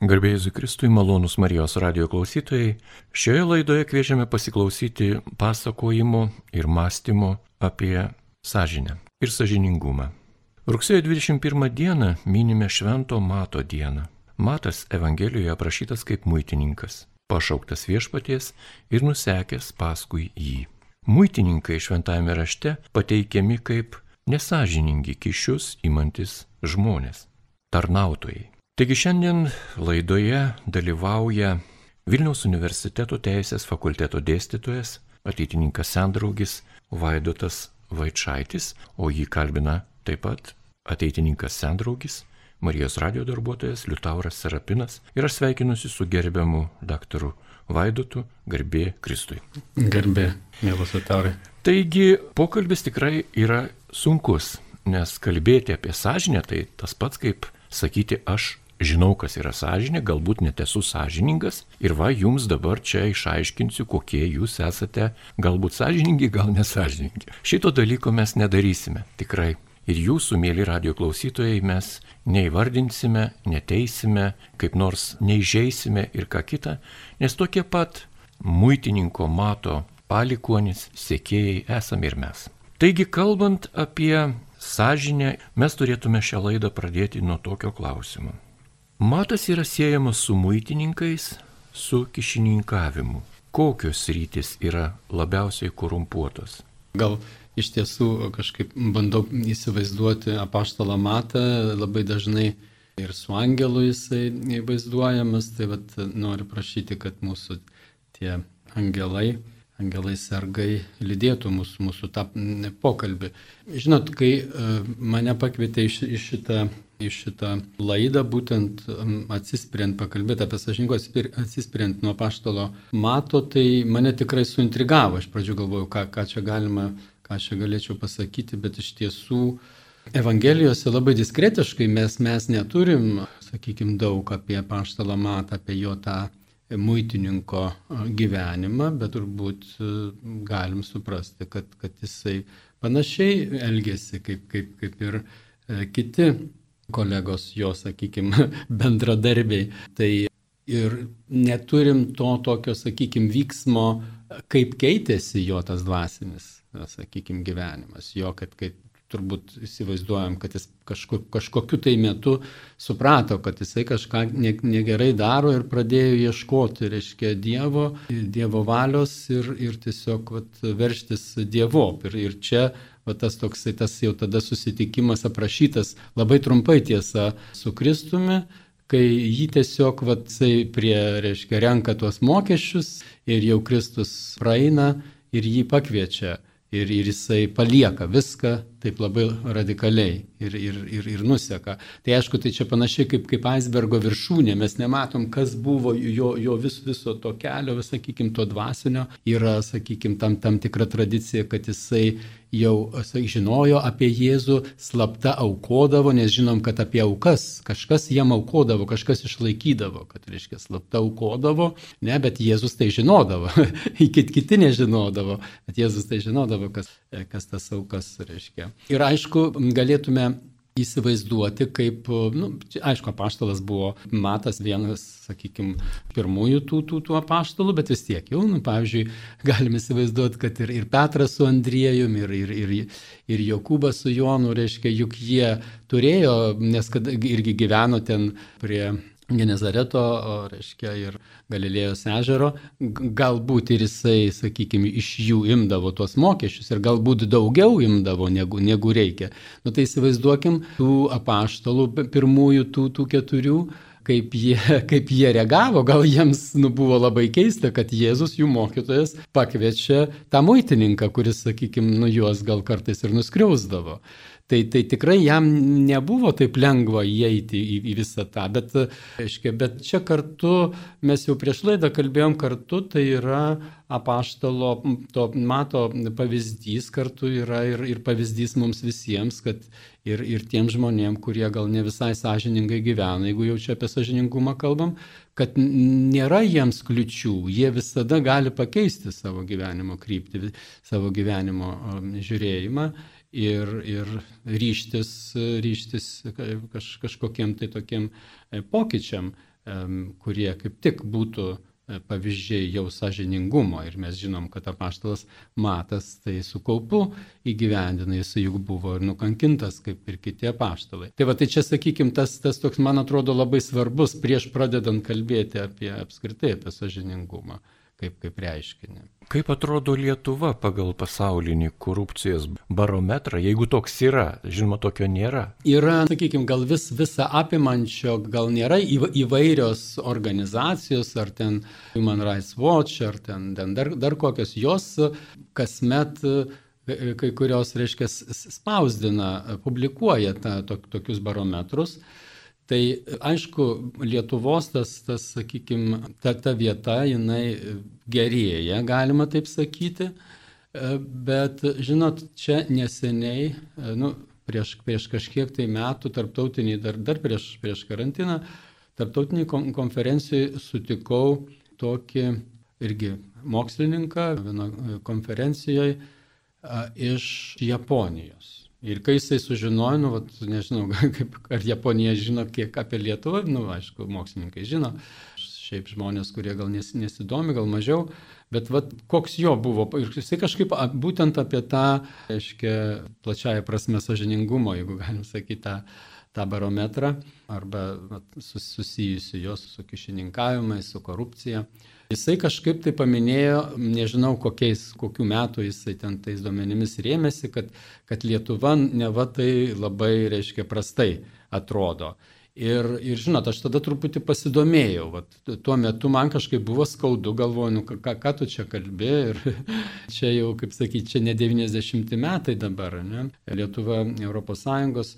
Garbėjai Kristui malonus Marijos radio klausytojai, šioje laidoje kviečiame pasiklausyti pasakojimo ir mąstymo apie sąžinę ir sažiningumą. Rugsėjo 21 dieną minime Švento Mato dieną. Matas Evangelijoje aprašytas kaip muitininkas, pašauktas viešpaties ir nusekęs paskui jį. Muitininkai šventajame rašte pateikiami kaip nesažiningi kišius imantis žmonės, tarnautojai. Taigi šiandien laidoje dalyvauja Vilniaus universiteto teisės fakulteto dėstytojas, ateitininkas sendraugis Vaidotas Vaičaitis, o jį kalbina taip pat ateitininkas sendraugis, Marijos radio darbuotojas Liutauras Serapinas ir aš sveikinusi su gerbiamu daktaru Vaidotu, garbė Kristui. Garbė, mielas Liutaurai. Taigi pokalbis tikrai yra sunkus, nes kalbėti apie sąžinę tai tas pats kaip sakyti aš žinau, kas yra sąžinė, galbūt net esu sąžiningas ir va jums dabar čia išaiškinsiu, kokie jūs esate galbūt sąžiningi, gal nesažiningi. Šito dalyko mes nedarysime, tikrai. Ir jūsų, mėly radio klausytojai, mes neįvardinsime, neteisime, kaip nors neižeisime ir ką kitą, nes tokie pat muitininko mato palikonis, sėkėjai esame ir mes. Taigi, kalbant apie sąžinę, mes turėtume šią laidą pradėti nuo tokio klausimo. Matas yra siejamas su muitininkais, su kišininkavimu. Kokios rytis yra labiausiai korumpuotos? Gal iš tiesų kažkaip bandau įsivaizduoti apaštalą matą, labai dažnai ir su angelu jisai vaizduojamas, tai vat noriu prašyti, kad mūsų tie angelai angelai sergai lydėtų mūsų, mūsų tą pokalbį. Žinot, kai e, mane pakvietė iš, iš, šitą, iš šitą laidą, būtent atsispirint, pakalbėti apie sažingo atsispirint nuo paštalo mato, tai mane tikrai suintrigavo. Iš pradžių galvojau, ką, ką čia galima, ką čia galėčiau pasakyti, bet iš tiesų Evangelijose labai diskretiškai mes, mes neturim, sakykime, daug apie paštalą matą, apie jo tą muitininko gyvenimą, bet turbūt galim suprasti, kad, kad jisai panašiai elgėsi kaip, kaip, kaip ir kiti kolegos jo, sakykime, bendradarbiai. Tai ir neturim to tokio, sakykime, vyksmo, kaip keitėsi jo tas dvasinis, sakykime, gyvenimas. Jo, kad, kad turbūt įsivaizduojam, kad jis kažku, kažkokiu tai metu suprato, kad jisai kažką ne, negerai daro ir pradėjo ieškoti, reiškia, Dievo, Dievo valios ir, ir tiesiog vat, verštis Dievop. Ir, ir čia va, tas toksai, tas jau tada susitikimas aprašytas labai trumpai tiesa su Kristumi, kai jį tiesiog, vat, jisai prie, reiškia, renka tuos mokesčius ir jau Kristus praeina ir jį pakviečia ir, ir jisai palieka viską taip labai radikaliai ir, ir, ir, ir nuseka. Tai aišku, tai čia panašiai kaip, kaip aisbergo viršūnė, mes nematom, kas buvo jo, jo vis, viso to kelio, sakykime, to dvasinio. Yra, sakykime, tam, tam tikra tradicija, kad jisai jau sakai, žinojo apie Jėzų, slapta aukodavo, nes žinom, kad apie aukas kažkas jiem aukodavo, kažkas išlaikydavo, kad, reiškia, slapta aukodavo, ne, bet Jėzus tai žinodavo, kit kiti nežinodavo, bet Jėzus tai žinodavo, kas, kas tas aukas reiškia. Ir aišku, galėtume įsivaizduoti, kaip, nu, aišku, apaštalas buvo matas vienas, sakykime, pirmųjų tų, tų, tų apaštalų, bet vis tiek jau, nu, pavyzdžiui, galime įsivaizduoti, kad ir, ir Petras su Andriejum, ir, ir, ir, ir Jokūbas su Jonu, reiškia, juk jie turėjo, nes kad irgi gyveno ten prie Genezareto, reiškia, ir Galilėjos ežero, galbūt ir jisai, sakykime, iš jų imdavo tuos mokesčius ir galbūt daugiau imdavo negu, negu reikia. Nu tai įsivaizduokim tų apaštalų pirmųjų tų, tų keturių, kaip jie, kaip jie reagavo, gal jiems nu, buvo labai keista, kad Jėzus, jų mokytojas, pakviečia tą muitininką, kuris, sakykime, nu juos gal kartais ir nuskriausdavo. Tai, tai tikrai jam nebuvo taip lengva įeiti į, į visą tą, bet, aiškia, bet čia kartu, mes jau prieš laidą kalbėjom kartu, tai yra apaštalo, to mato pavyzdys kartu yra ir, ir pavyzdys mums visiems, kad ir, ir tiem žmonėm, kurie gal ne visai sąžiningai gyvena, jeigu jau čia apie sąžiningumą kalbam, kad nėra jiems kliučių, jie visada gali pakeisti savo gyvenimo kryptį, savo gyvenimo žiūrėjimą ir, ir ryštis, ryštis kaž, kažkokiem tai tokiem e, pokyčiam. kurie kaip tik būtų E, pavyzdžiai jau sažiningumo ir mes žinom, kad apaštalas Matas tai su kaupu įgyvendina, jis juk buvo ir nukankintas kaip ir kiti apaštalai. Tai va tai čia, sakykime, tas, tas toks man atrodo labai svarbus prieš pradedant kalbėti apie apskritai apie sažiningumą kaip, kaip reiškinį. Kaip atrodo Lietuva pagal pasaulinį korupcijos barometrą, jeigu toks yra, žinoma, tokio nėra? Yra, sakykime, gal vis, visą apimančio, gal nėra įvairios organizacijos, ar ten Human Rights Watch, ar ten, ten dar, dar kokios, jos kasmet kai kurios, reiškia, spausdina, publikuoja ta, to, tokius barometrus. Tai aišku, Lietuvos tas, tas sakykime, ta, ta vieta, jinai gerėja, galima taip sakyti, bet, žinot, čia neseniai, nu, prieš, prieš kažkiek tai metų, tarptautiniai, dar, dar prieš, prieš karantiną, tarptautiniai konferencijai sutikau tokį irgi mokslininką vieno konferencijoje iš Japonijos. Ir kai jisai sužinojo, nu, vat, nežinau, kaip, ar Japonija žino kiek apie Lietuvą, nu, aišku, mokslininkai žino, šiaip žmonės, kurie gal nes, nesidomi, gal mažiau, bet vat, koks jo buvo, ir jisai kažkaip būtent apie tą, aiškiai, plačiaja prasme sažiningumo, jeigu galim sakyti, tą, tą barometrą, arba vat, susijusi jos su kišininkavimais, su korupcija. Jisai kažkaip tai paminėjo, nežinau kokiais, kokiu metu jisai ten tais duomenimis rėmėsi, kad, kad Lietuva neva tai labai, reiškia, prastai atrodo. Ir, ir žinot, aš tada truputį pasidomėjau, Vat, tuo metu man kažkaip buvo skaudu, galvoju, nu, ką, ką tu čia kalbė ir čia jau, kaip sakyti, čia ne 90 metai dabar, ne? Lietuva ES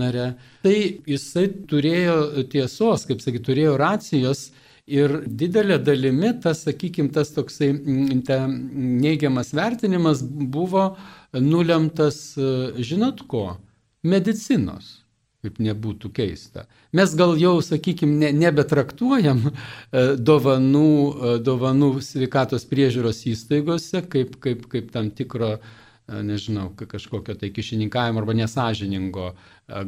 nare. Tai jisai turėjo tiesos, kaip sakyti, turėjo racijos Ir didelė dalimi tas, sakykime, tas toksai mm, ta neigiamas vertinimas buvo nulemtas, žinot ko, medicinos kaip nebūtų keista. Mes gal jau, sakykime, ne, nebetraktuojam e, dovanų, e, dovanų sveikatos priežiūros įstaigose kaip, kaip, kaip tam tikro nežinau, kažkokio tai kišininkavimo arba nesažiningo,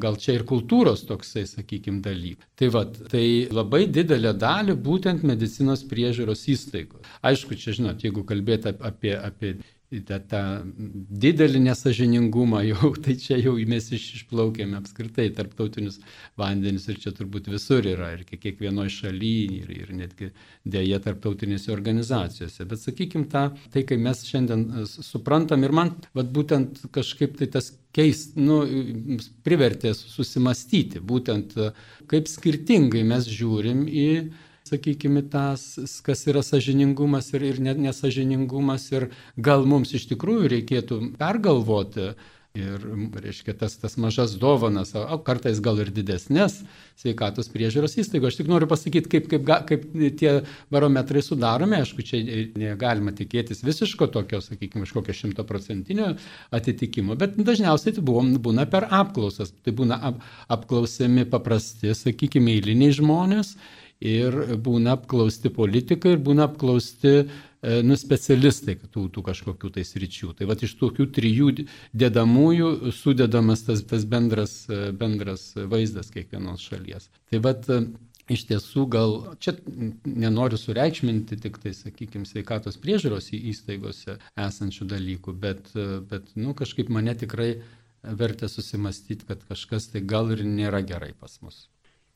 gal čia ir kultūros toksai, sakykime, dalykai. Tai vad, tai labai didelę dalį būtent medicinos priežiūros įstaigos. Aišku, čia žinot, jeigu kalbėti apie, apie tą, didelį nesažiningumą, jau, tai čia jau mes išplaukėme apskritai tarptautinius vandenis ir čia turbūt visur yra ir kiekvienoje šalyje ir, ir netgi dėja tarptautinėse organizacijose. Bet sakykime, tą, tai kai mes šiandien e, suprantam ir man vat, būtent kažkaip tai tas keist, nu, privertė susimastyti, būtent e, kaip skirtingai mes žiūrim į sakykime, tas, kas yra sažiningumas ir, ir nesažiningumas ir gal mums iš tikrųjų reikėtų pergalvoti ir, reiškia, tas, tas mažas dovanas, o kartais gal ir didesnės sveikatos priežiūros įstaigos. Aš tik noriu pasakyti, kaip, kaip, kaip tie barometrai sudaromi. Aišku, čia negalima tikėtis visiško tokio, sakykime, kažkokio šimtoprocentinio atitikimo, bet dažniausiai tai buvo, būna per apklausas. Tai būna ap, apklausiami paprasti, sakykime, eiliniai žmonės ir būna apklausti politikai, ir būna apklausti e, nu, specialistai tų, tų kažkokių tai sričių. Tai va iš tokių trijų dedamųjų sudedamas tas, tas bendras, e, bendras vaizdas kiekvienos šalies. Tai va e, iš tiesų gal čia nenoriu sureikšminti tik tai, sakykime, sveikatos priežiūros įstaigose esančių dalykų, bet, bet nu, kažkaip mane tikrai vertė susimastyti, kad kažkas tai gal ir nėra gerai pas mus.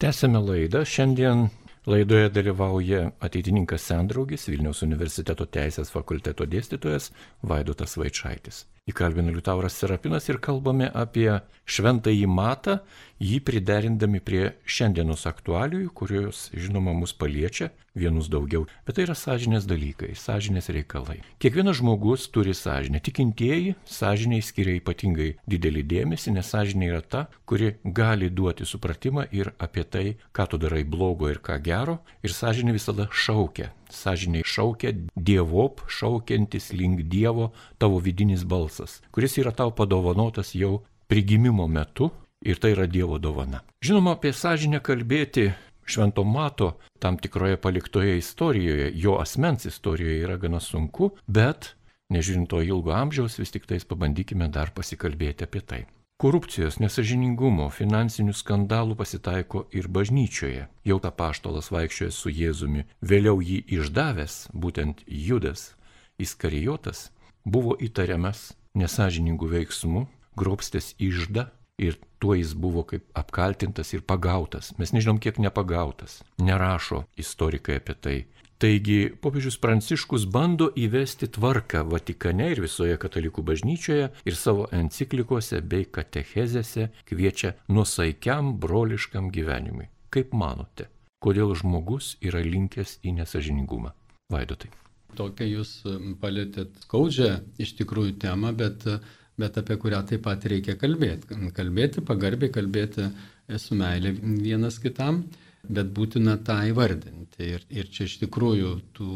Tęsėme laidą. Šiandien Laidoje dalyvauja ateitininkas Sendraugis, Vilniaus universiteto teisės fakulteto dėstytojas Vaidotas Vaičaitis. Įkalbino Liutauras Serapinas ir kalbame apie šventąjį matą, jį priderindami prie šiandienos aktualijų, kurios, žinoma, mus paliečia, vienus daugiau. Bet tai yra sąžinės dalykai, sąžinės reikalai. Kiekvienas žmogus turi sąžinę. Tikintieji sąžiniai skiria ypatingai didelį dėmesį, nes sąžinė yra ta, kuri gali duoti supratimą ir apie tai, ką tu darai blogo ir ką gero. Ir sąžinė visada šaukia sąžiniai šaukia dievop, šaukiantis link Dievo tavo vidinis balsas, kuris yra tau padovanotas jau prigimimo metu ir tai yra Dievo dovana. Žinoma, apie sąžinę kalbėti Švento Mato tam tikroje paliktoje istorijoje, jo asmens istorijoje yra gana sunku, bet nežiūrint to ilgo amžiaus, vis tik tais pabandykime dar pasikalbėti apie tai. Korupcijos, nesažiningumo, finansinių skandalų pasitaiko ir bažnyčioje. Jau ta paštolas vaikščioja su Jėzumi, vėliau jį išdavęs, būtent Judas, Iskarijotas, buvo įtariamas nesažiningų veiksmų, grobstės išdą ir tuo jis buvo kaip apkaltintas ir pagautas. Mes nežinom, kiek nepagautas. Nerašo istorikai apie tai. Taigi popiežius Pranciškus bando įvesti tvarką Vatikane ir visoje katalikų bažnyčioje ir savo enciklikose bei katechezėse kviečia nusaikiam broliškam gyvenimui. Kaip manote, kodėl žmogus yra linkęs į nesažiningumą? Vaidotai. Tokią jūs palėtėt skaudžią iš tikrųjų temą, bet, bet apie kurią taip pat reikia kalbėti. Kalbėti pagarbiai, kalbėti su meilė vienas kitam bet būtina tą įvardinti. Ir, ir čia iš tikrųjų tų,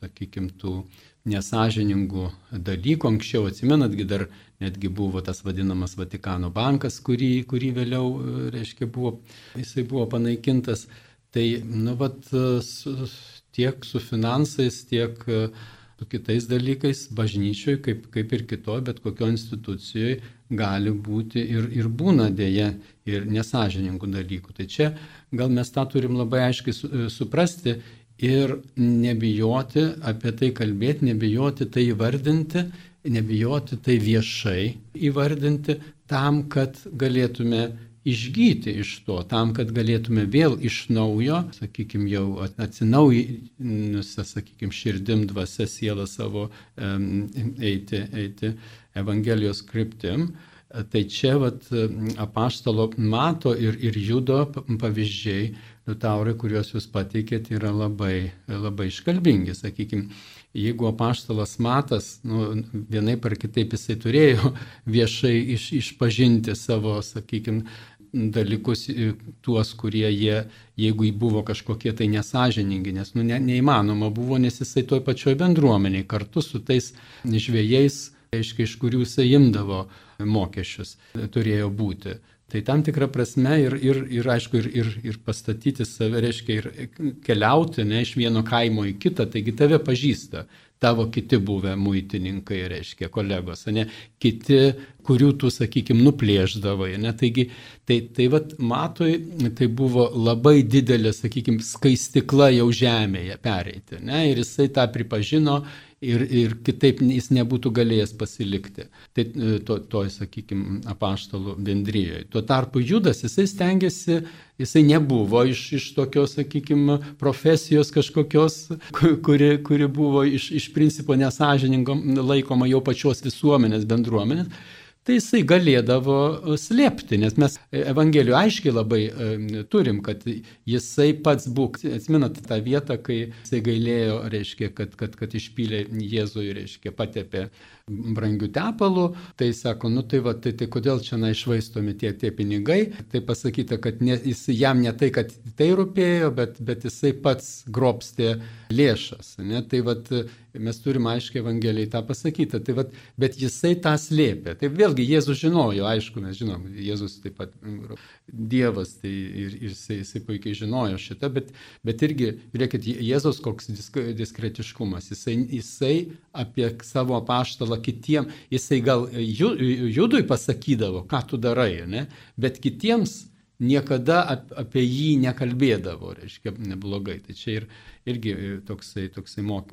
sakykime, tų nesažiningų dalykų, anksčiau atsimenatgi dar netgi buvo tas vadinamas Vatikano bankas, kurį, kurį vėliau, reiškia, buvo, jisai buvo panaikintas. Tai, nu, vat, tiek su finansais, tiek su kitais dalykais bažnyčioj, kaip, kaip ir kitoje, bet kokio institucijoje gali būti ir, ir būna dėja ir nesažiningų dalykų. Tai čia gal mes tą turim labai aiškiai su, suprasti ir nebijoti apie tai kalbėti, nebijoti tai įvardinti, nebijoti tai viešai įvardinti tam, kad galėtume išgyti iš to, tam, kad galėtume vėl iš naujo, sakykime, jau atsinaujinusią, sakykime, širdim dvasia sielą savo um, eiti, eiti Evangelijos kryptim. Tai čia vat, apaštalo mato ir, ir judo pavyzdžiai, liutaurai, kuriuos jūs pateikėt, yra labai, labai iškalbingi. Sakykime, jeigu apaštalas matas, nu, vienai par kitaip jisai turėjo viešai iš, išpažinti savo, sakykime, dalykus, tuos, kurie jie, jeigu buvo kažkokie tai nesažiningi, nes nu, ne, neįmanoma buvo, nes jisai toj pačioj bendruomeniai kartu su tais žvėjais, aiškiai, iš kurių jisai imdavo mokesčius, turėjo būti. Tai tam tikrą prasme ir, ir, ir aišku, ir, ir, ir pastatyti save, reiškia, ir keliauti ne iš vieno kaimo į kitą, taigi tave pažįsta, tavo kiti buvę muitininkai, reiškia, kolegos, ne, kiti, kurių tu, sakykime, nuplėždavai, ne, taigi, tai, tai vad, matoj, tai buvo labai didelė, sakykime, skaistikla jau žemėje pereiti, ne, ir jisai tą pripažino ir, ir kitaip jis nebūtų galėjęs pasilikti. Tai e, to, to sakykime, apaštalų bendryjoje. Tuo tarpu Judas, jisai stengiasi, jisai nebuvo iš, iš tokios, sakykime, profesijos kažkokios, kuri, kuri buvo iš, iš principo nesažiningom laikoma jau pačios visuomenės bendruomenės tai jisai galėdavo e, slėpti, nes mes Evangelijų aiškiai labai e, turim, kad jisai pats būk, atsimenat tą vietą, kai jisai gailėjo, reiškia, kad, kad, kad išpylė Jėzui, reiškia, patepė brangių tepalų, tai sako, nu tai va, tai, tai kodėl čia naišvaistomi tie, tie pinigai, tai pasakyta, kad ne, jis, jam ne tai, kad tai rūpėjo, bet, bet jisai pats grobstė lėšas. Ne? Tai va, mes turime aiškiai Evangelijai tą pasakyti, tai va, bet jisai tą slėpė. Tai vėlgi Jėzus žinojo, aišku, mes žinom, Jėzus taip pat Dievas, tai ir, ir jisai, jisai puikiai žinojo šitą, bet, bet irgi, žiūrėkit, Jėzus koks disk, diskretiškumas, jisai, jisai apie savo paštalą kitiem, jisai gal judui pasakydavo, ką tu darai, ne? bet kitiems niekada ap, apie jį nekalbėdavo, reiškia, neblogai. Tai čia ir, irgi toksai, toksai mok,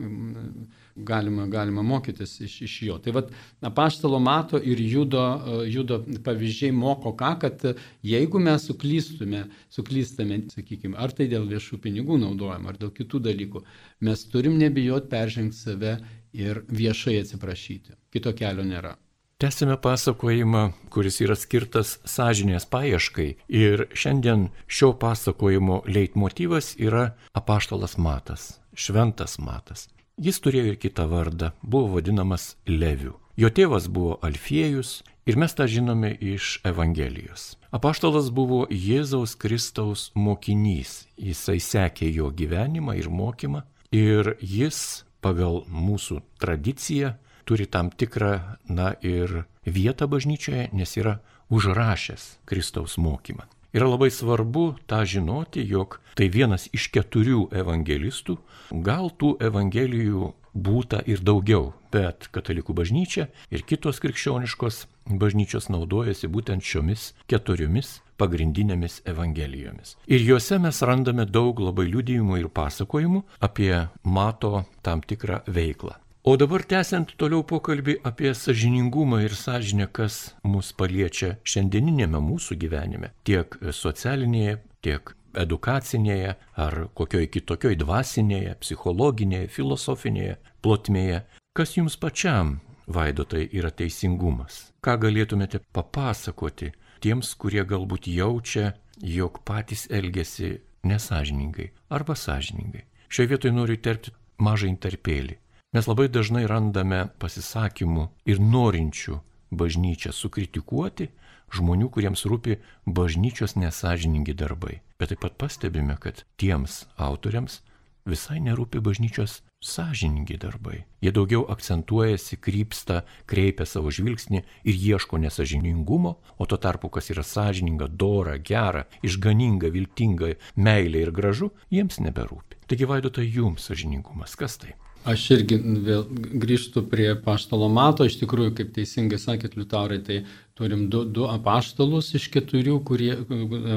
galima, galima mokytis iš, iš jo. Tai vad, apaštalo mato ir judo, judo pavyzdžiai moko ką, kad jeigu mes suklystume, suklystame, sakykime, ar tai dėl viešų pinigų naudojimo, ar dėl kitų dalykų, mes turim nebijot peržengti save ir viešai atsiprašyti. Kito kelio nėra. Tęsime pasakojimą, kuris yra skirtas sąžinės paieškai. Ir šiandien šio pasakojimo leitmotyvas yra apaštalas Matas, šventas Matas. Jis turėjo ir kitą vardą, buvo vadinamas Leviu. Jo tėvas buvo Alfiejus ir mes tą žinome iš Evangelijos. Apaštalas buvo Jėzaus Kristaus mokinys, jisai sekė jo gyvenimą ir mokymą ir jis pagal mūsų tradiciją turi tam tikrą, na ir vietą bažnyčioje, nes yra užrašęs Kristaus mokymą. Yra labai svarbu tą žinoti, jog tai vienas iš keturių evangelistų, gal tų evangelijų būta ir daugiau, bet katalikų bažnyčia ir kitos krikščioniškos bažnyčios naudojasi būtent šiomis keturiomis pagrindinėmis evangelijomis. Ir juose mes randame daug labai liudijimų ir pasakojimų apie mato tam tikrą veiklą. O dabar tęsiant toliau pokalbį apie sažiningumą ir sąžinę, kas mus paliečia šiandieninėme mūsų gyvenime, tiek socialinėje, tiek edukacinėje ar kokioj kitokioj dvasinėje, psichologinėje, filosofinėje plotmėje. Kas jums pačiam, vaidotai, yra teisingumas? Ką galėtumėte papasakoti tiems, kurie galbūt jaučia, jog patys elgesi nesažiningai arba sąžiningai? Šioje vietoje noriu terpti mažą interpėlį. Mes labai dažnai randame pasisakymų ir norinčių bažnyčią sukritikuoti žmonių, kuriems rūpi bažnyčios nesažiningi darbai. Bet taip pat pastebime, kad tiems autoriams visai nerūpi bažnyčios sąžiningi darbai. Jie daugiau akcentuojasi, krypsta, kreipia savo žvilgsnį ir ieško nesažiningumo, o tuo tarpu, kas yra sąžininga, dora, gera, išganinga, viltinga, meilė ir gražu, jiems neberūpi. Taigi vaidotai jums sąžiningumas, kas tai? Aš irgi vėl grįžtu prie paštalo mato, iš tikrųjų, kaip teisingai sakėt, Liutaurai, tai turim du, du apaštalus iš keturių, kurie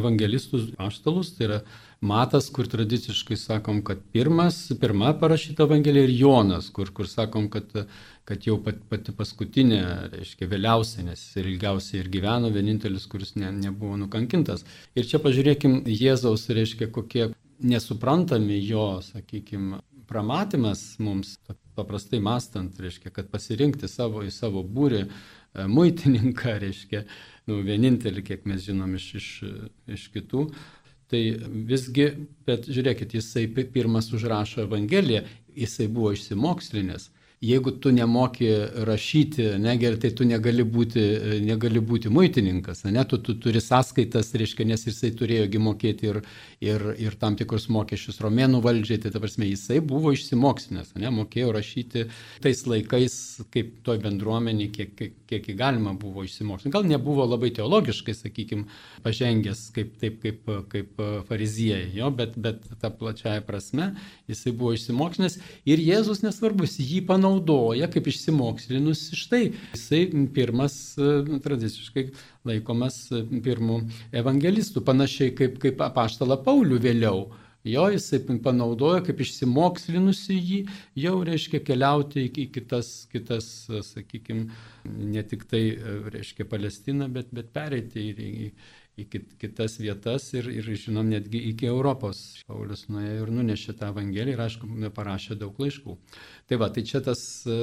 evangelistus apaštalus, tai yra Matas, kur tradiciškai sakom, kad pirmas, pirma parašyta evangelija ir Jonas, kur, kur sakom, kad, kad jau pat, pati paskutinė, reiškia, vėliausia, nes ir ilgiausiai ir gyveno, vienintelis, kuris ne, nebuvo nukankintas. Ir čia pažiūrėkim Jėzaus, reiškia, kokie nesuprantami jo, sakykime, pramatymas mums, paprastai mastant, reiškia, kad pasirinkti savo į savo būrį e, muitininką, reiškia, nu, vienintelį, kiek mes žinom iš, iš, iš kitų. Tai visgi, bet žiūrėkit, jisai pirmas užrašo Evangeliją, jisai buvo išsimokslinęs jeigu tu nemoki rašyti, negerai, tai tu negali būti, negali būti muitininkas, ne, tu, tu turi sąskaitas, reiškia, nes jisai turėjogi mokėti ir, ir, ir tam tikrus mokesčius romėnų valdžiai, tai ta prasme, jisai buvo išsimokslinęs, ne, mokėjo rašyti tais laikais, kaip toj bendruomenį, kiek, kiek, kiek galima buvo išsimokslinti. Gal nebuvo labai teologiškai, sakykime, pažengęs kaip, taip, kaip, kaip fariziejai, jo, bet, bet ta plačiaja prasme jisai buvo išsimokslinęs ir Jėzus nesvarbus, jį panaudojo naudoja kaip išsimokslinus štai. Jisai pirmas e, tradiciškai laikomas e, pirmų evangelistų, panašiai kaip, kaip apaštalą Paulių vėliau. Jo jisai panaudojo kaip išsimokslinusi jį, jau reiškia keliauti į kitas, kitas sakykime, ne tik tai, e, reiškia, Palestiną, bet, bet pereiti į, į, į kit, kitas vietas ir, ir, žinom, netgi iki Europos. Paulius nuėjo ir nunešė tą Evangeliją ir, aišku, parašė daug laiškų. Tai va, tai čia tas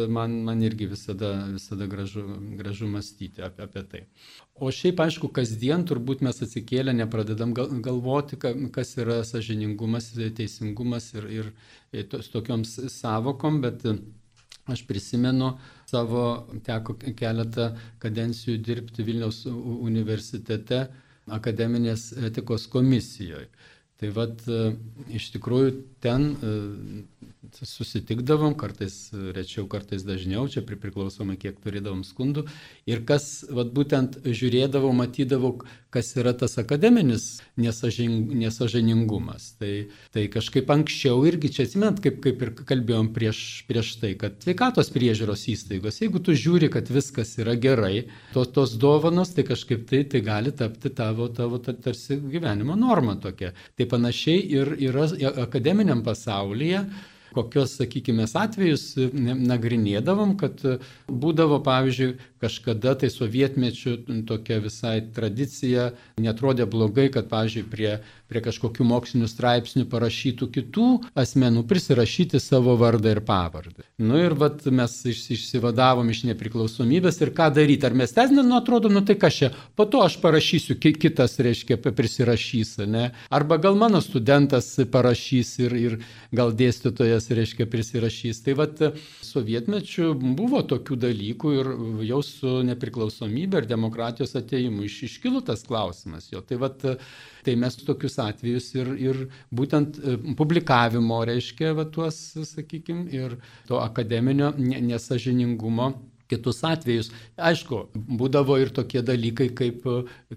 man, man irgi visada, visada gražu, gražu mąstyti apie, apie tai. O šiaip, aišku, kasdien turbūt mes atsikėlę nepradedam galvoti, kas yra sažiningumas, teisingumas ir, ir, tokioms savokom, bet Aš prisimenu savo, teko keletą kadencijų dirbti Vilniaus universitete akademinės etikos komisijoje. Tai vad iš tikrųjų ten susitikdavom, kartais rečiau, kartais dažniau, čia priklausomai kiek turėdavom skundų. Ir kas, vad būtent žiūrėdavau, matydavau, kas yra tas akademinis nesažing, nesažiningumas. Tai, tai kažkaip anksčiau irgi čia atsimint, kaip, kaip ir kalbėjom prieš, prieš tai, kad sveikatos priežiūros įstaigos, jeigu tu žiūri, kad viskas yra gerai, tos, tos dovanos, tai kažkaip tai, tai gali tapti tavo, tavo tarsi gyvenimo norma tokia. Tai panašiai ir yra akademiniam pasaulyje kokios, sakykime, atvejus nagrinėdavom, kad būdavo, pavyzdžiui, kažkada tai sovietmečių tokia visai tradicija, netrodė blogai, kad, pavyzdžiui, prie, prie kažkokių mokslinių straipsnių parašytų kitų asmenų prisirašyti savo vardą ir pavardę. Nu ir vat mes iš, išsivadavom iš nepriklausomybės ir ką daryti, ar mes ten, nu atrodo, nu tai kas čia, po to aš parašysiu, kitas, reiškia, prisirašys, ne? Arba gal mano studentas parašys ir, ir gal dėstytojas, reiškia, prisirašys. Tai vat sovietmečių buvo tokių dalykų ir jau su nepriklausomybė ir demokratijos ateimu iš, iškilo tas klausimas jo. Tai, vat, tai mes tokius atvejus ir, ir būtent e, publikavimo reiškia va, tuos, sakykime, ir to akademinio nesažiningumo kitus atvejus. Aišku, būdavo ir tokie dalykai, kaip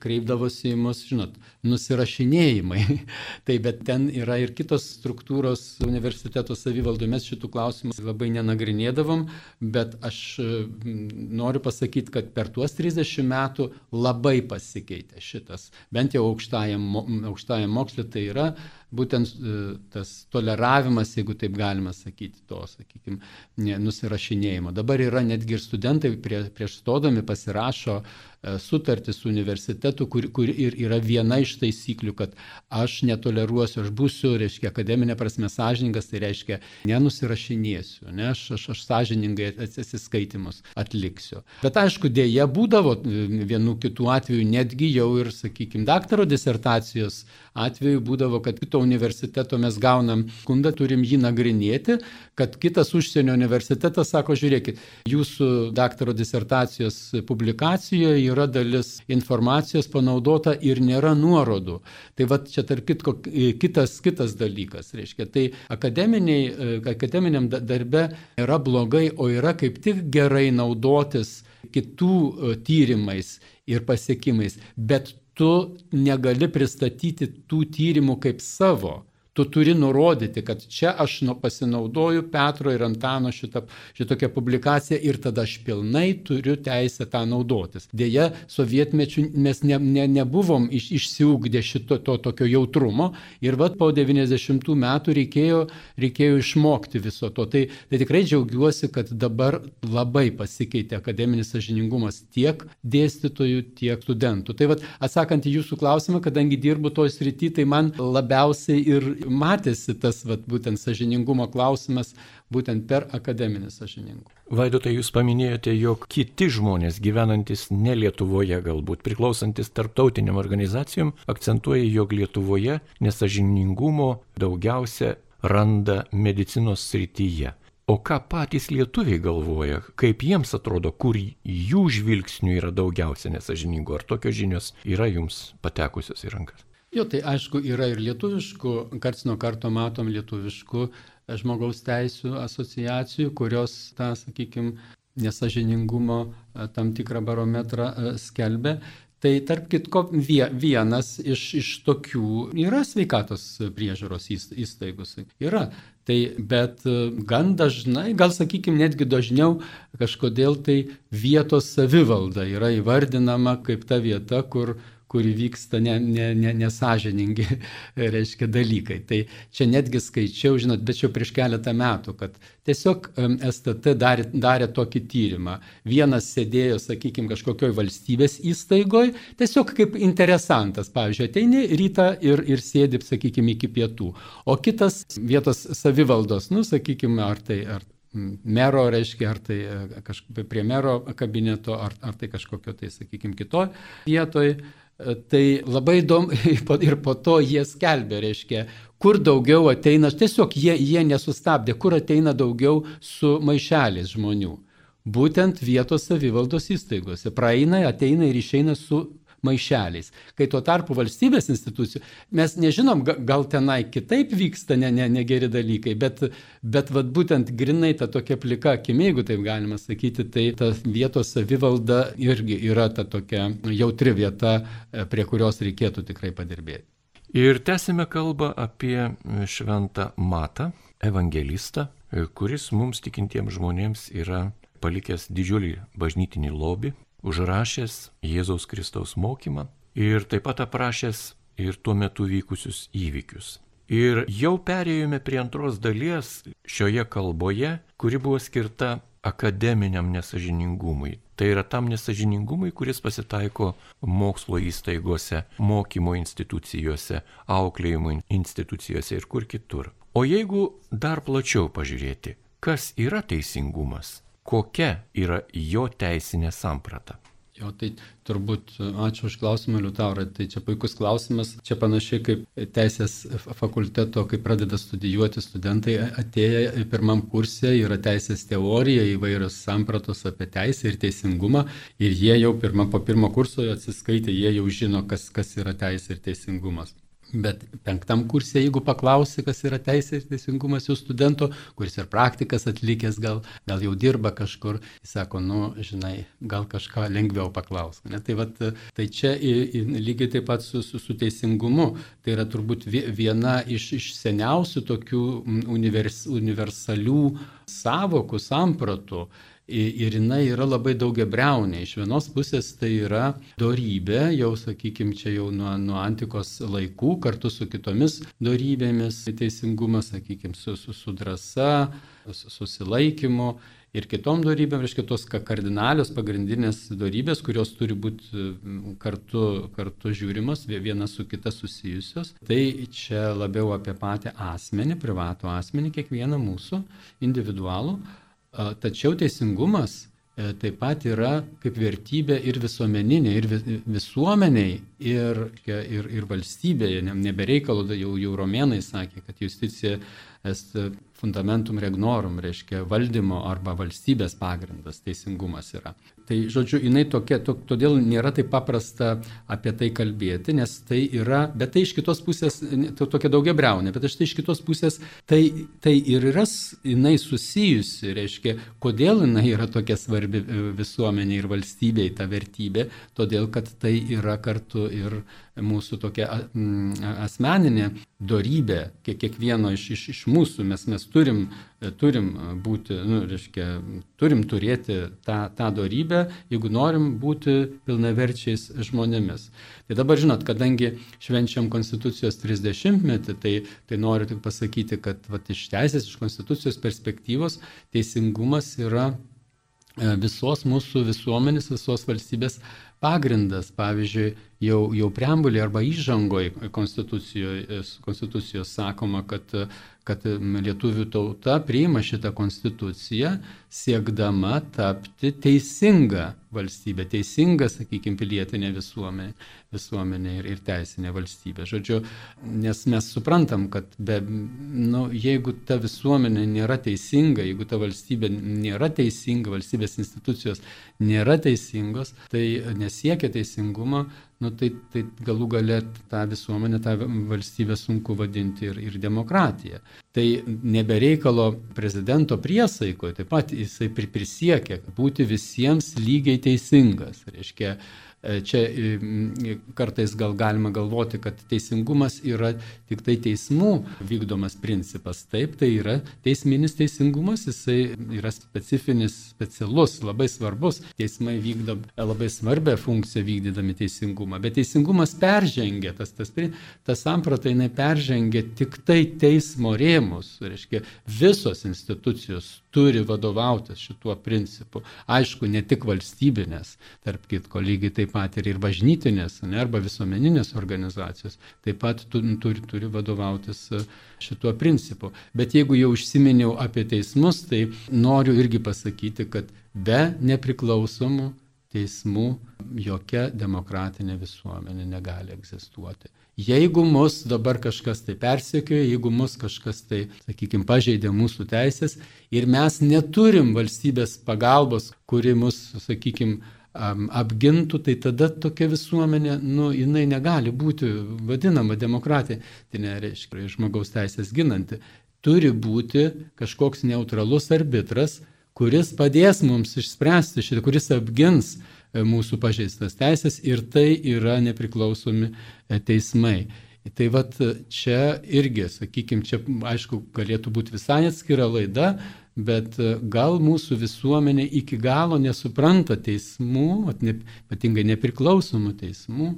kreipdavosi į mus, žinot, nusirašinėjimai. tai bet ten yra ir kitos struktūros universiteto savivaldų, mes šitų klausimų labai nenagrinėdavom, bet aš noriu pasakyti, kad per tuos 30 metų labai pasikeitė šitas, bent jau aukštajam, aukštajam mokslė tai yra būtent e, tas toleravimas, jeigu taip galima sakyti, to, sakykime, nusirašinėjimo. Dabar yra netgi ir studentai prie, prieš stodami pasirašo E, sutartį su universitetu, kur, kur ir yra viena iš taisyklių, kad aš netoleruosiu, aš būsiu, reiškia, akademinė prasme sąžiningas, tai reiškia, nenusirašinėsiu, ne, aš, aš, aš sąžiningai atsiskaitimus atliksiu. Bet aišku, dėja būdavo vienų kitų atvejų, netgi jau ir, sakykime, daktaro disertacijos atveju būdavo, kad kito universiteto mes gaunam skundą, turim jį nagrinėti, kad kitas užsienio universitetas sako, žiūrėkit, jūsų daktaro disertacijos publikacijoje yra dalis informacijos panaudota ir nėra nuorodų. Tai va čia tarp kitko kitas, kitas dalykas. Reiškia, tai akademiniai, akademiniam darbe yra blogai, o yra kaip tik gerai naudotis kitų e, tyrimais ir pasiekimais, bet tu negali pristatyti tų tyrimų kaip savo tu turi nurodyti, kad čia aš nu, pasinaudoju Petro ir Antano šitą, šitokią publikaciją ir tada aš pilnai turiu teisę tą naudotis. Deja, sovietmečių mes ne, ne, nebuvom iš, išsiugdę šito to tokio jautrumo ir vad po 90 metų reikėjo, reikėjo išmokti viso to. Tai, tai tikrai džiaugiuosi, kad dabar labai pasikeitė akademinis sažiningumas tiek dėstytojų, tiek studentų. Tai vad atsakant į jūsų klausimą, kadangi dirbu toj srity, tai man labiausiai ir matėsi tas vat, būtent sažiningumo klausimas būtent per akademinį sažiningumą. Vaidotai, jūs paminėjote, jog kiti žmonės gyvenantis ne Lietuvoje, galbūt priklausantis tarptautiniam organizacijom, akcentuoja, jog Lietuvoje nesažiningumo daugiausia randa medicinos srityje. O ką patys lietuviai galvoja, kaip jiems atrodo, kur jų žvilgsnių yra daugiausia nesažiningų, ar tokios žinios yra jums patekusios į rankas? Jo, tai aišku, yra ir lietuviškų, karts nuo karto matom lietuviškų e, žmogaus teisų asociacijų, kurios tą, sakykime, nesažiningumo e, tam tikrą barometrą e, skelbia. Tai tarp kitko vienas iš, iš tokių yra sveikatos priežiūros įstaigus. Yra. Tai, bet gan dažnai, gal sakykime netgi dažniau, kažkodėl tai vietos savivalda yra įvardinama kaip ta vieta, kur, kur vyksta nesažiningi, ne, ne, ne reiškia, dalykai. Tai čia netgi skaičiau, žinot, bet čia prieš keletą metų, kad tiesiog STT darė, darė tokį tyrimą. Vienas sėdėjo, sakykime, kažkokioj valstybės įstaigoje, tiesiog kaip interesantas, pavyzdžiui, ateini rytą ir, ir sėdi, sakykime, iki pietų. O kitas vietos savivaldos, nu, sakykime, ar tai, ar mero, reiškia, ar tai e, kažkaip prie mero kabineto, ar, ar tai kažkokio tai, sakykime, kitoj vietoj Tai labai įdomu ir po to jie skelbė, reiškia, kur daugiau ateina, tiesiog jie, jie nesustabdė, kur ateina daugiau su maišeliais žmonių. Būtent vietos savivaldos įstaigose. Praeina, ateina ir išeina su maišeliais. Kai tuo tarpu valstybės institucijų, mes nežinom, gal tenai kitaip vyksta negeri ne, ne, ne dalykai, bet, bet vat, būtent grinai ta tokia plika akimi, jeigu taip galima sakyti, tai ta vietos savivalda irgi yra ta tokia jautri vieta, e, prie kurios reikėtų tikrai padirbėti. Ir tęsime kalbą apie šventą Matą, evangelistą, e, kuris mums tikintiems žmonėms yra palikęs didžiulį bažnytinį lobį, užrašęs Jėzaus Kristaus mokymą ir taip pat aprašęs ir tuo metu vykusius įvykius. Ir jau perėjome prie antros dalies šioje kalboje, kuri buvo skirta akademiniam nesažiningumui. Tai yra tam nesažiningumui, kuris pasitaiko mokslo įstaigose, mokymo institucijose, auklėjimo institucijose ir kur kitur. O jeigu dar plačiau pažiūrėti, kas yra teisingumas, kokia yra jo teisinė samprata? Jo, tai turbūt ačiū už klausimą, Liutaurai. Tai čia puikus klausimas. Čia panašiai kaip teisės fakulteto, kai pradeda studijuoti studentai, atėję pirmam kursė yra teisės teorija, įvairios sampratos apie teisę ir teisingumą. Ir jie jau pirma, po pirmo kurso atsiskaitė, jie jau žino, kas, kas yra teisė ir teisingumas. Bet penktam kursė, jeigu paklausi, kas yra teisė ir teisingumas jų studento, kuris ir praktikas atlikęs, gal, gal jau dirba kažkur, jis sako, nu, žinai, gal kažką lengviau paklaus. Ne? Tai, vat, tai čia į, į, lygiai taip pat su, su, su teisingumu. Tai yra turbūt viena iš, iš seniausių tokių univers, universalių savokų, sampratų ir jinai yra labai daugia breunė. Iš vienos pusės tai yra dorybė, jau sakykime, čia jau nuo, nuo antikos laikų, kartu su kitomis dorybėmis, teisingumas, sakykime, su, su, su drąsa, susilaikymu. Ir kitom darybėm, reiškia tos kardinalios pagrindinės darybės, kurios turi būti kartu, kartu žiūrimos, viena su kita susijusios. Tai čia labiau apie patį asmenį, privatų asmenį, kiekvieną mūsų individualų. Tačiau teisingumas e, taip pat yra kaip vertybė ir visuomeninė, ir visuomeniai, ir, ir, ir valstybėje. Nebereikalo, jau, jau romėnai sakė, kad justicija est fundamentum regnorum, reiškia valdymo arba valstybės pagrindas, teisingumas yra. Tai žodžiu, jinai tokia, to, todėl nėra taip paprasta apie tai kalbėti, nes tai yra, bet tai iš kitos pusės, to, tokia daugia breunė, bet štai iš kitos pusės tai, tai ir yra jinai susijusi, reiškia, kodėl jinai yra tokia svarbi e, visuomeniai ir valstybei ta vertybė, todėl kad tai yra kartu ir mūsų tokia asmeninė darybė, kiek kiekvieno iš, iš, iš mūsų. Mes, mes turim, turim būti, nu, reiškia, turim turėti tą, tą darybę, jeigu norim būti pilnaverčiais žmonėmis. Tai dabar žinot, kadangi švenčiam Konstitucijos 30-metį, tai, tai noriu tik pasakyti, kad vat, iš teisės, iš Konstitucijos perspektyvos teisingumas yra e, visos mūsų visuomenės, visos valstybės pagrindas, pavyzdžiui, jau, jau preambulė arba įžangoje konstitucijos, konstitucijos sakoma, kad kad lietuvių tauta priima šitą konstituciją siekdama tapti teisinga valstybė, teisinga, sakykime, pilietinė visuomenė, visuomenė ir, ir teisinė valstybė. Žodžiu, nes mes suprantam, kad be, nu, jeigu ta visuomenė nėra teisinga, jeigu ta valstybė nėra teisinga, valstybės institucijos nėra teisingos, tai nesiekia teisingumo, nu, tai, tai galų gale tą visuomenę, tą valstybę sunku vadinti ir, ir demokratiją. Tai nebereikalo prezidento priesaikoje, taip pat jisai prisiekia būti visiems lygiai teisingas. Reiškia, čia e, kartais gal galima galvoti, kad teisingumas yra tik tai teismų vykdomas principas. Taip, tai yra teisminis teisingumas, jisai yra specifinis, specialus, labai svarbus. Teismai vykdo labai svarbę funkciją vykdydami teisingumą. Bet teisingumas peržengia, tas, tas, tas samprata jinai peržengia tik tai teismo rėmus. Reiškia, visos institucijos turi vadovautis šituo principu. Aišku, ne tik valstybinės, tarp kitko, lygiai taip pat ir, ir bažnytinės, ne, arba visuomeninės organizacijos, taip pat tu, turi, turi vadovautis e, šituo principu. Bet jeigu jau užsiminiau apie teismus, tai noriu irgi pasakyti, kad be nepriklausomų teismų jokia demokratinė visuomenė negali egzistuoti. Jeigu mus dabar kažkas tai persekioja, jeigu mus kažkas tai, sakykime, pažeidė mūsų teisės ir mes neturim valstybės pagalbos, kuri mus, sakykime, apgintų, tai tada tokia visuomenė, nu, jinai negali būti vadinama demokratija, tai nereiškia žmogaus teisės ginanti. Turi būti kažkoks neutralus arbitras, kuris padės mums išspręsti šitą, kuris apgins mūsų pažeistas teisės ir tai yra nepriklausomi e, teismai. Tai vad čia irgi, sakykime, čia aišku galėtų būti visai atskira laida, bet e, gal mūsų visuomenė iki galo nesupranta teismų, ypatingai nepriklausomų teismų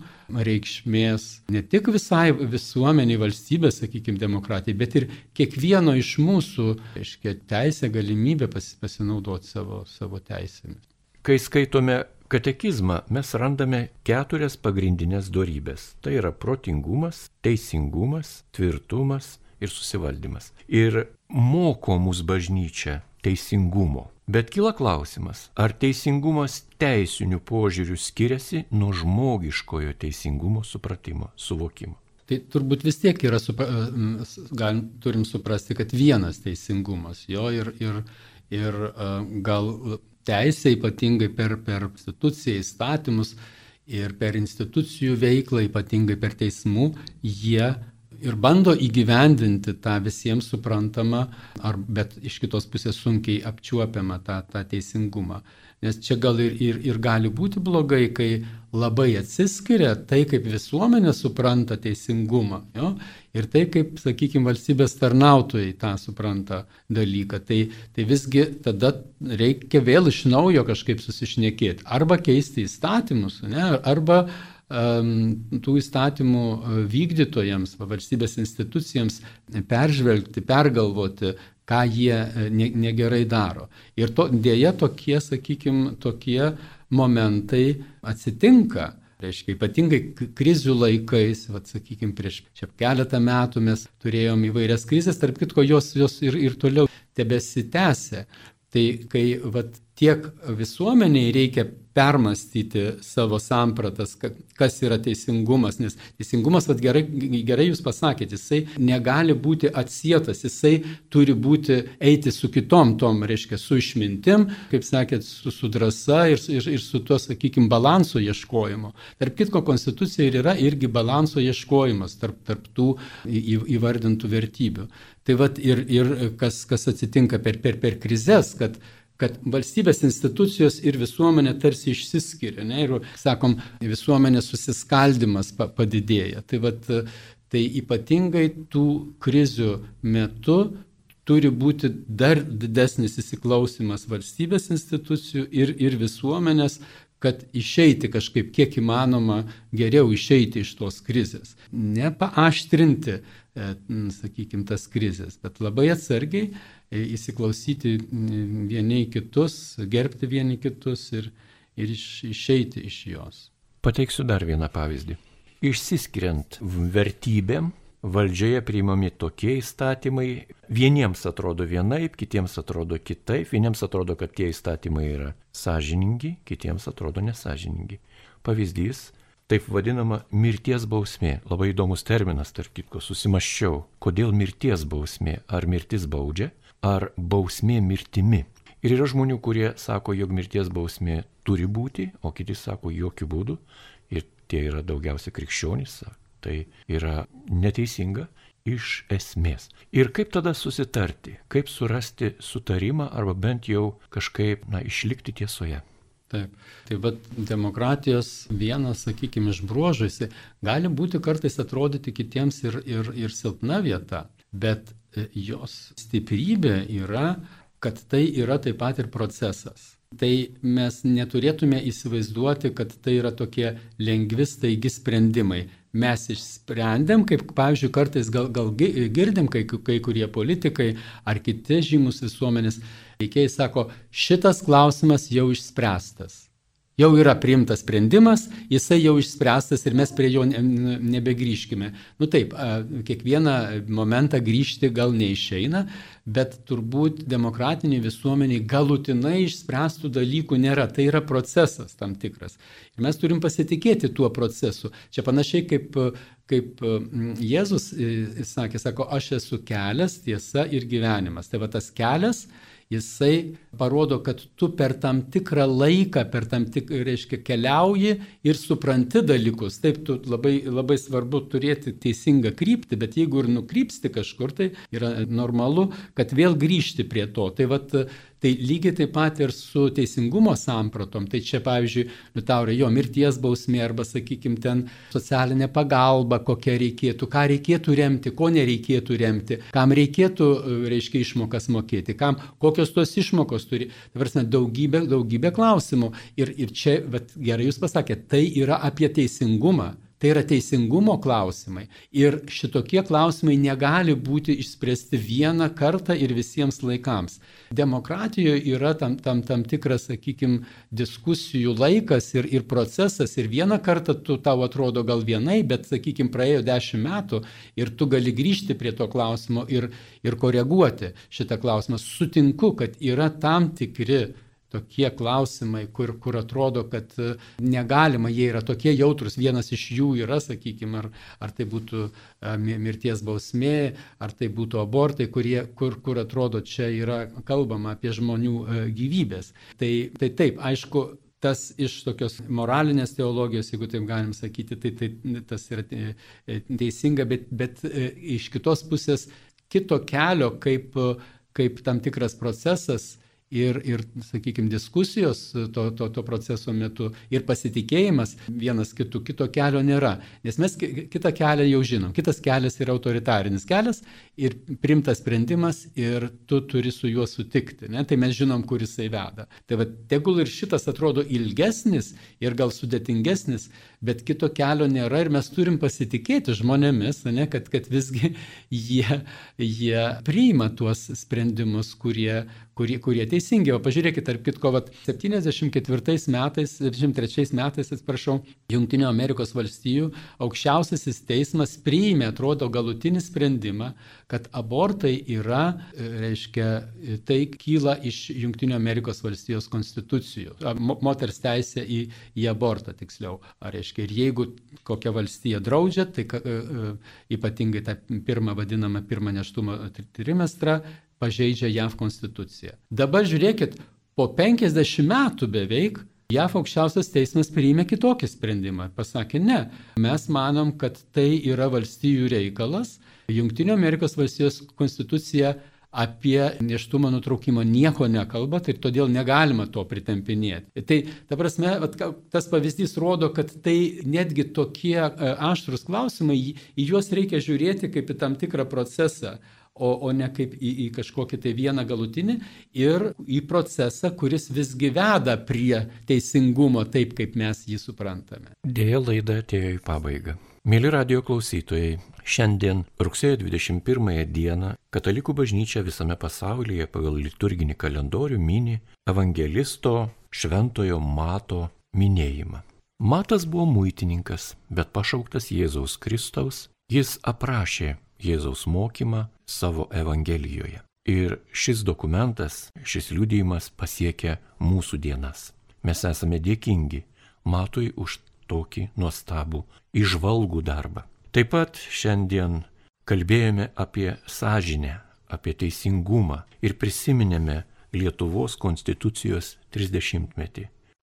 reikšmės ne tik visai visuomeniai, valstybės, sakykime, demokratijai, bet ir kiekvieno iš mūsų, aiškiai, teisė, galimybė pasinaudoti savo, savo teisėmis. Kai skaitome katekizmą, mes randame keturias pagrindinės darybės. Tai yra protingumas, teisingumas, tvirtumas ir susivaldymas. Ir moko mus bažnyčia teisingumo. Bet kyla klausimas, ar teisingumas teisinių požiūrių skiriasi nuo žmogiškojo teisingumo supratimo, suvokimo? Tai turbūt vis tiek yra, supra, galim, turim suprasti, kad vienas teisingumas jo ir, ir, ir gal teisė ypatingai per, per instituciją, įstatymus ir per institucijų veiklą, ypatingai per teismų, jie ir bando įgyvendinti tą visiems suprantamą, ar, bet iš kitos pusės sunkiai apčiuopiamą tą, tą teisingumą. Nes čia gal ir, ir, ir gali būti blogai, kai labai atsiskiria tai, kaip visuomenė supranta teisingumą. Jo? Ir tai, kaip, sakykime, valstybės tarnautojai tą supranta dalyką. Tai, tai visgi tada reikia vėl iš naujo kažkaip susišnekėti. Arba keisti įstatymus, ne? arba tų įstatymų e, vykdytojams, valstybės institucijams peržvelgti, pergalvoti, ką jie e, negerai daro. Ir to, dėja tokie, sakykime, tokie momentai atsitinka. Reiškia, ypatingai krizių laikais, vat, sakykime, prieš čia keletą metų mes turėjom įvairias krizės, tarp kitko jos, jos ir, ir toliau tebesitęsia. Tai kai vat, tiek visuomeniai reikia permastyti savo sampratas, kas yra teisingumas, nes teisingumas, vad gerai, gerai jūs pasakėte, jisai negali būti atsietas, jisai turi būti eiti su kitom tom, reiškia, su išmintim, kaip sakėt, su, su drąsa ir, ir, ir su tuo, sakykime, balanso ieškojimu. Tarp kitko, konstitucija ir yra irgi balanso ieškojimas tarp, tarp tų į, įvardintų vertybių. Tai vad ir, ir kas, kas atsitinka per, per, per krizės, kad kad valstybės institucijos ir visuomenė tarsi išsiskiria. Ne? Ir, sakom, visuomenės susiskaldimas padidėja. Tai, vat, tai ypatingai tų krizių metu turi būti dar didesnis įsiklausimas valstybės institucijų ir, ir visuomenės, kad išeiti kažkaip kiek įmanoma geriau išeiti iš tos krizės. Nepaaštrinti, sakykime, tas krizės, bet labai atsargiai įsiklausyti vieni kitus, gerbti vieni kitus ir, ir iš, išeiti iš jos. Pateiksiu dar vieną pavyzdį. Išsiskiriant vertybėm, valdžioje priimami tokie įstatymai, vieniems atrodo vienaip, kitiems atrodo kitaip, vieniems atrodo, kad tie įstatymai yra sąžiningi, kitiems atrodo nesažiningi. Pavyzdys taip vadinama mirties bausmė. Labai įdomus terminas, tarp kitko, susimaščiau, kodėl mirties bausmė, ar mirtis baudžia, ar bausmė mirtimi. Ir yra žmonių, kurie sako, jog mirties bausmė turi būti, o kiti sako, jokių būdų. Ir tie yra daugiausia krikščionys, tai yra neteisinga iš esmės. Ir kaip tada susitarti, kaip surasti sutarimą arba bent jau kažkaip, na, išlikti tiesoje. Taip. Tai bet demokratijos vienas, sakykime, iš bruožuose gali būti kartais atrodyti kitiems ir, ir, ir silpna vieta, bet jos stiprybė yra, kad tai yra taip pat ir procesas. Tai mes neturėtume įsivaizduoti, kad tai yra tokie lengvi staigi sprendimai. Mes išsprendėm, kaip, pavyzdžiui, kartais gal, gal girdim, kai, kai kurie politikai ar kiti žymus visuomenės veikėjai sako, šitas klausimas jau išspręstas. Jau yra priimtas sprendimas, jisai jau išspręstas ir mes prie jo nebegrįžkime. Nu taip, kiekvieną momentą grįžti gal neišeina, bet turbūt demokratiniai visuomeniai galutinai išspręstų dalykų nėra. Tai yra procesas tam tikras. Ir mes turim pasitikėti tuo procesu. Čia panašiai kaip, kaip Jėzus sakė, sako, aš esu kelias, tiesa ir gyvenimas. Tai va tas kelias jisai parodo, kad tu per tam tikrą laiką, per tam tikrą, reiškia, keliauji ir supranti dalykus. Taip, tu labai, labai svarbu turėti teisingą kryptį, bet jeigu ir nukrypsti kažkur, tai yra normalu, kad vėl grįžti prie to. Tai vat, Tai lygiai taip pat ir su teisingumo sampratom. Tai čia, pavyzdžiui, Liutaurai, jo mirties bausmė arba, sakykime, ten socialinė pagalba, kokia reikėtų, ką reikėtų remti, ko nereikėtų remti, kam reikėtų, reiškia, išmokas mokėti, kam, kokios tos išmokos turi. Tavarsime, daugybė, daugybė klausimų. Ir, ir čia, bet gerai jūs pasakėte, tai yra apie teisingumą. Tai yra teisingumo klausimai. Ir šitokie klausimai negali būti išspręsti vieną kartą ir visiems laikams. Demokratijoje yra tam, tam, tam tikras, sakykime, diskusijų laikas ir, ir procesas. Ir vieną kartą tu tau atrodo gal vienai, bet, sakykime, praėjo dešimt metų ir tu gali grįžti prie to klausimo ir, ir koreguoti šitą klausimą. Sutinku, kad yra tam tikri tokie klausimai, kur, kur atrodo, kad e, negalima, jie yra tokie jautrus. Vienas iš jų yra, sakykime, ar, ar tai būtų e, mirties bausmė, ar tai būtų abortai, kurie, kur, kur atrodo čia yra kalbama apie žmonių e, gyvybės. Tai, tai taip, aišku, tas iš tokios moralinės teologijos, jeigu taip galim sakyti, tai, tai tas yra teisinga, bet, bet iš kitos pusės kito kelio kaip, kaip tam tikras procesas ir, ir sakykime, diskusijos to, to, to proceso metu ir pasitikėjimas vienas kitų, kito kelio nėra. Nes mes kitą kelią jau žinom. Kitas kelias yra autoritarinis kelias ir primtas sprendimas ir tu turi su juo sutikti. Ne? Tai mes žinom, kur jisai veda. Tai va, tegul ir šitas atrodo ilgesnis ir gal sudėtingesnis, bet kito kelio nėra ir mes turim pasitikėti žmonėmis, ne, kad, kad visgi jie, jie priima tuos sprendimus, kurie, kurie, kurie teisingi. O pažiūrėkit, tarp kitko, vat, 74 metais, 73 metais, atsiprašau, Junktinio Amerikos valstijų aukščiausiasis teismas priėmė, atrodo, galutinį sprendimą, kad abortai yra, reiškia, tai kyla iš Junktinio Amerikos valstijos konstitucijų. Moters teisė į, į abortą, tiksliau. Ar, reiškia, ir jeigu kokia valstija draudžia, tai ypatingai tą pirmą vadinamą pirmą neštumo trimestrą, pažeidžia JAV konstituciją. Dabar žiūrėkit, po 50 metų beveik JAV aukščiausias teismas priėmė kitokį sprendimą. Pasakė, ne, mes manom, kad tai yra valstybių reikalas. Junktinio Amerikos valstijos konstitucija apie neštumo nutraukimą nieko nekalba, tai todėl negalima to pritempinėti. Tai, ta prasme, tas pavyzdys rodo, kad tai netgi tokie e, aštrus klausimai, į juos reikia žiūrėti kaip į tam tikrą procesą o, o ne kaip į, į kažkokį tai vieną galutinį ir į procesą, kuris visgi veda prie teisingumo taip, kaip mes jį suprantame. Dėja laida atėjo į pabaigą. Mėly radio klausytojai, šiandien rugsėjo 21 dieną Katalikų bažnyčia visame pasaulyje pagal liturginį kalendorių mini evangelisto Šventojo Mato minėjimą. Matas buvo muitininkas, bet pašauktas Jėzaus Kristaus, jis aprašė Jėzaus mokymą savo Evangelijoje. Ir šis dokumentas, šis liūdėjimas pasiekia mūsų dienas. Mes esame dėkingi Matui už tokį nuostabų, išvalgų darbą. Taip pat šiandien kalbėjome apie sąžinę, apie teisingumą ir prisiminėme Lietuvos konstitucijos 30-metį.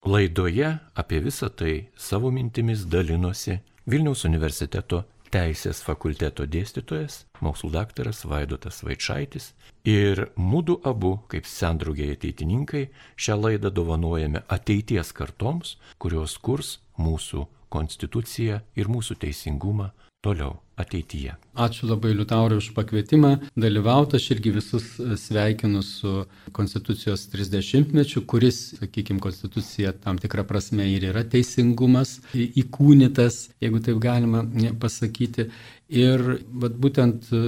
Laidoje apie visą tai savo mintimis dalinosi Vilniaus universiteto teisės fakulteto dėstytojas, mokslų daktaras Vaidotas Vaičaitis ir mūdu abu, kaip sendraugiai ateitininkai, šią laidą dovanojame ateities kartoms, kurios kurs mūsų konstituciją ir mūsų teisingumą toliau ateityje. Ačiū labai Liutaurai už pakvietimą dalyvauti. Aš irgi visus e, sveikinu su Konstitucijos 30-mečiu, kuris, sakykime, Konstitucija tam tikrą prasme ir yra teisingumas įkūnytas, jeigu taip galima pasakyti. Ir vat, būtent e,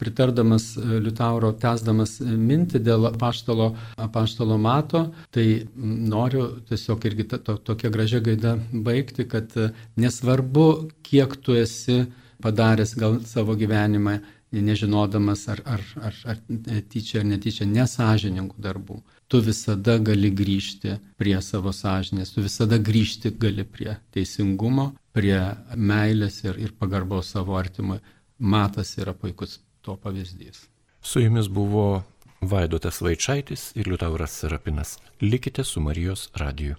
pritardamas e, Liutauro, tesdamas mintį dėl apaštalo, apaštalo mato, tai noriu tiesiog irgi to, tokia gražia gaida baigti, kad nesvarbu, kiek tu esi padaręs gal savo gyvenimą, nežinodamas ar, ar, ar, ar tyčia ar netyčia nesažiningų darbų. Tu visada gali grįžti prie savo sąžinės, tu visada grįžti gali prie teisingumo, prie meilės ir, ir pagarbos savo artimui. Matas yra puikus to pavyzdys. Su jumis buvo Vaidotas Vaičaitis ir Liutauras Serapinas. Likite su Marijos radiju.